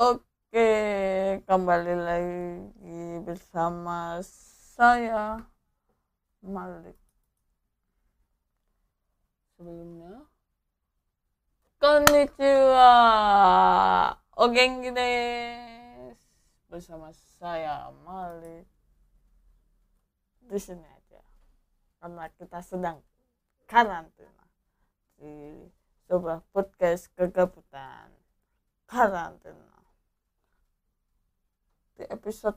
Oke, kembali lagi bersama saya Malik. Sebelumnya, konnichiwa. Oke, guys. Bersama saya Malik. Di sini aja. Karena kita sedang karantina di sebuah podcast kegabutan karantina di episode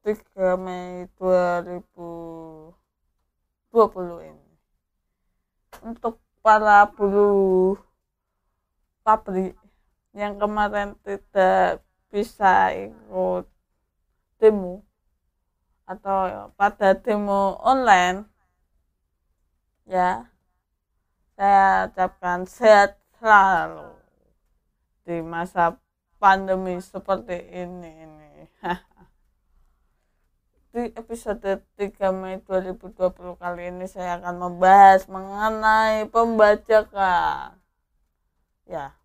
3 Mei 2020 ini. Untuk para buruh pabrik yang kemarin tidak bisa ikut demo atau pada demo online ya saya ucapkan sehat selalu di masa pandemi seperti ini ini di episode 3 Mei 2020 kali ini saya akan membahas mengenai pembajakan. Ya.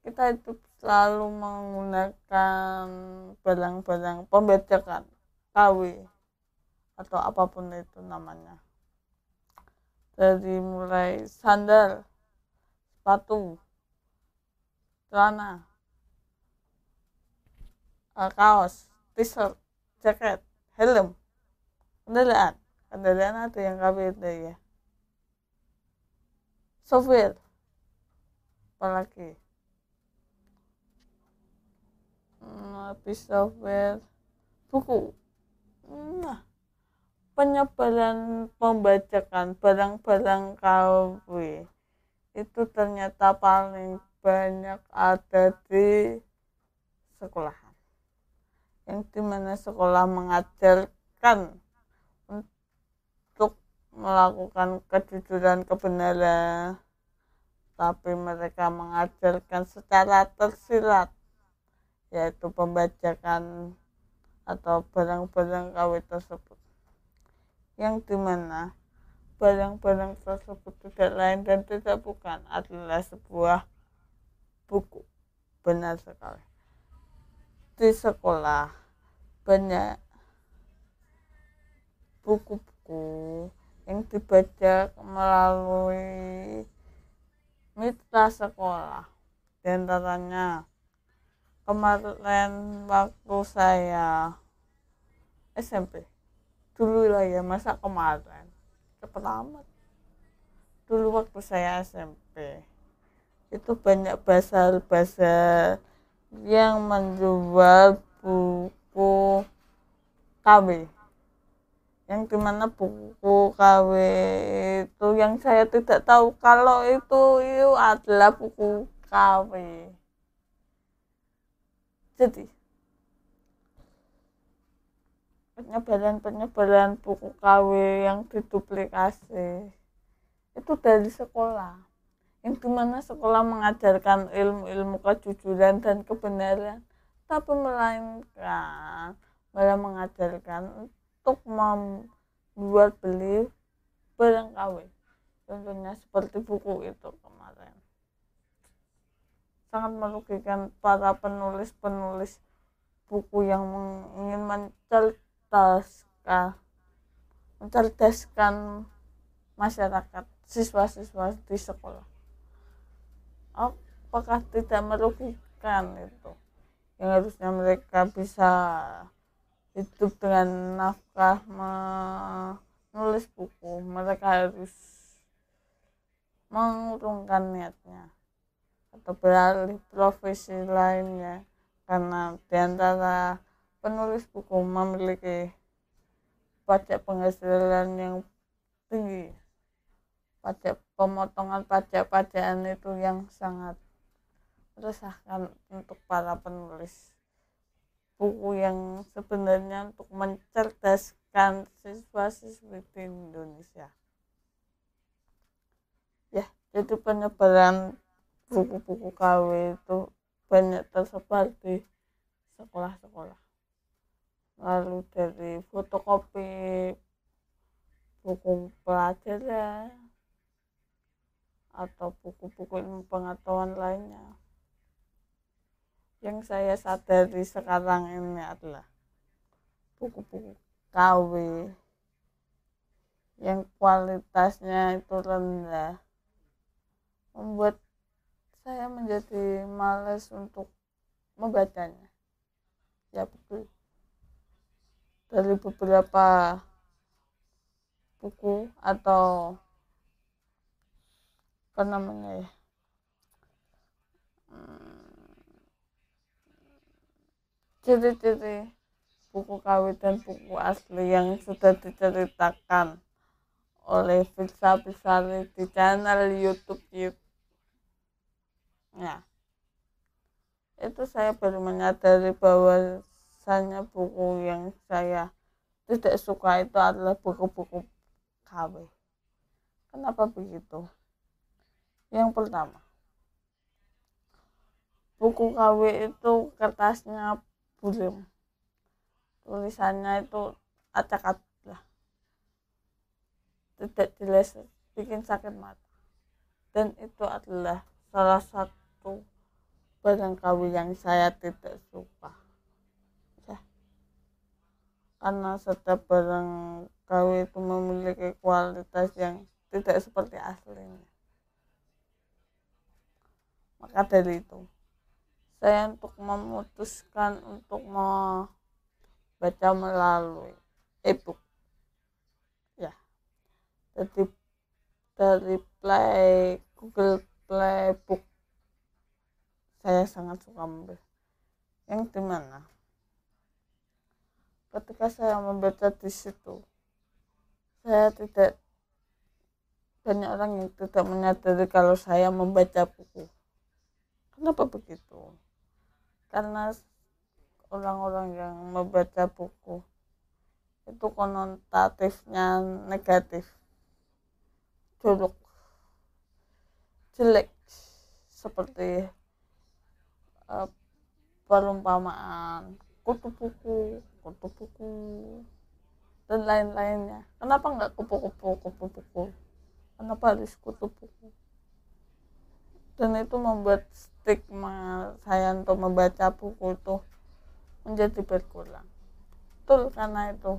Kita itu selalu menggunakan barang-barang pembajakan KW atau apa pun itu namanya. Dari mulai sandal sepatu celana uh, kaos t-shirt jaket helm kendaraan. Kendaraan ada yang KBT ya software apalagi? Hmm, habis software buku. Nah penyebaran pembajakan barang-barang KW itu ternyata paling banyak ada di sekolahan yang di mana sekolah mengajarkan untuk melakukan kejujuran kebenaran. Tapi mereka mengajarkan secara tersirat yaitu pembajakan atau barang-barang KW tersebut. Yang di mana barang-barang tersebut tidak lain dan tidak bukan adalah sebuah buku. Benar sekali di sekolah banyak buku-buku yang dibaca melalui mitra sekolah. Di antaranya kemarin waktu saya SMP dulu lah ya masa kemarin cepet amat. Dulu waktu saya SMP itu banyak bahasa-bahasa yang menjual buku KW yang di mana buku KW itu yang saya tidak tahu kalau itu itu adalah buku KW jadi penyebaran-penyebaran buku KW yang diduplikasi itu dari sekolah yang di mana sekolah mengajarkan ilmu-ilmu kejujuran dan kebenaran tapi melainkan malah mengajarkan untuk membuat beli barang KW contohnya seperti buku itu kemarin. Sangat merugikan para penulis-penulis buku yang ingin mencerdaskan mencerdaskan masyarakat siswa-siswa di sekolah apakah tidak merugikan itu? Yang harusnya mereka bisa hidup dengan nafkah menulis buku. Mereka harus mengurungkan niatnya atau beralih profesi lainnya. Karena di antara penulis buku memiliki pajak penghasilan yang tinggi pajak pemotongan pajak-pajakan itu yang sangat meresahkan untuk para penulis. Buku yang sebenarnya untuk mencerdaskan siswa-siswi di Indonesia. Ya jadi penyebaran buku-buku KW itu banyak tersebar di sekolah-sekolah. Lalu dari fotokopi buku pelajaran atau buku-buku ilmu pengetahuan lainnya. Yang saya sadari sekarang ini adalah buku-buku KW yang kualitasnya itu rendah. Membuat saya menjadi males untuk membacanya. Ya betul. Dari beberapa buku atau apa namanya ya? Hmm, ciri-ciri buku KW dan buku asli yang sudah diceritakan oleh Firsa Pisari di channel YouTube ya itu saya baru menyadari bahwasanya buku yang saya tidak suka itu adalah buku-buku KW kenapa begitu yang pertama. Buku KW itu kertasnya bulim. Tulisannya itu acak-acak lah. Tidak jelas bikin sakit mata. Dan itu adalah salah satu barang KW yang saya tidak suka. Ya. karena setiap barang KW itu memiliki kualitas yang tidak seperti aslinya maka dari itu saya untuk memutuskan untuk membaca melalui ebook. Ya. Jadi dari play Google Play Book. Saya sangat suka membaca yang di mana ketika saya membaca di situ saya tidak banyak orang yang tidak menyadari kalau saya membaca buku Kenapa begitu? Karena orang-orang yang membaca buku itu konotatifnya negatif, jorok, jelek, seperti uh, perumpamaan kutu buku, kutu buku, dan lain-lainnya. Kenapa nggak kupu-kupu, kupu-kupu? Kenapa harus kutu buku? Dan itu membuat stigma saya untuk membaca buku itu menjadi berkurang. Betul karena itu.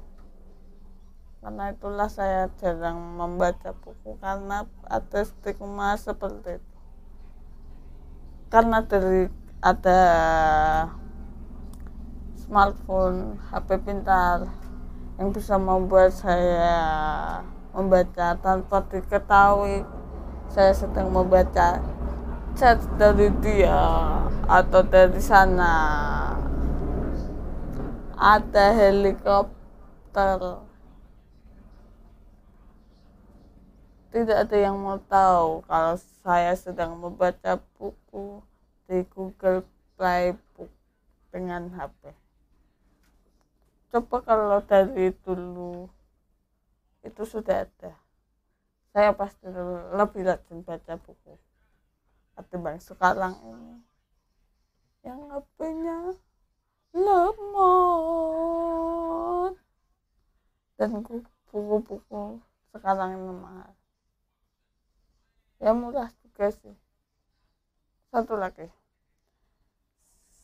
Karena itulah saya jarang membaca buku karena ada stigma seperti itu. Karena dari ada smartphone HP pintar yang bisa membuat saya membaca tanpa diketahui saya sedang membaca chat dari dia atau dari sana. Ada helikopter. Tidak ada yang mau tahu kalau saya sedang membaca buku di Google Play Book dengan HP coba kalau dari dulu itu sudah ada. Saya pasti lebih rajin baca buku ketimbang sekarang ini. Yang HP-nya lemot dan buku-buku sekarang ini mahal. Ya murah juga sih. Satu lagi.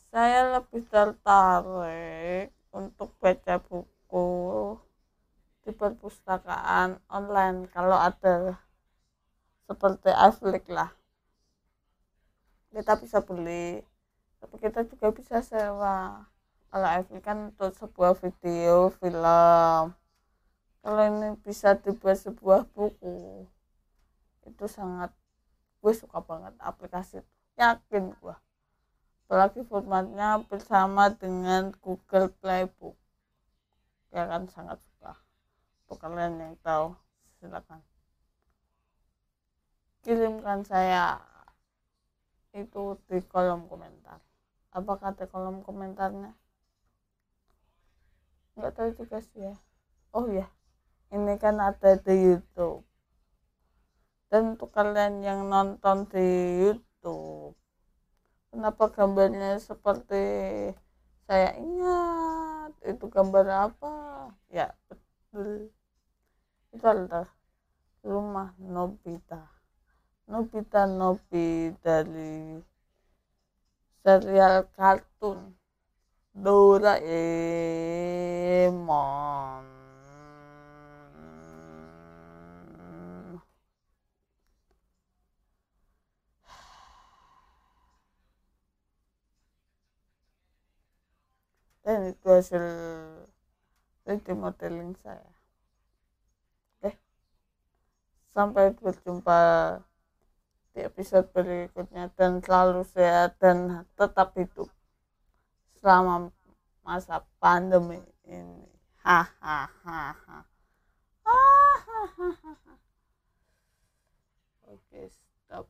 Saya lebih tertarik untuk baca buku di perpustakaan online kalau ada seperti Aflik lah kita bisa beli. Tapi kita juga bisa sewa. Kalau FV kan untuk sebuah video film. Kalau ini bisa dibuat sebuah buku itu sangat gue suka banget aplikasi itu. Yakin gue apalagi formatnya bersama dengan Google Playbook. Ya kan sangat suka. Untuk kalian yang tahu silakan. Kirimkan saya itu di kolom komentar. Apakah di kolom komentarnya? Nggak tahu juga sih ya. Oh ya ini kan ada di YouTube. Dan untuk kalian yang nonton di YouTube kenapa gambarnya seperti saya ingat? Itu gambar apa? Ya betul. Itu adalah rumah Nobita Nobita Nobi dari serial kartun Doraemon dan itu hasil 3D modeling saya. Oke. Sampai berjumpa di episode berikutnya dan selalu sehat dan tetap hidup selama masa pandemi ini. Hahaha oke stop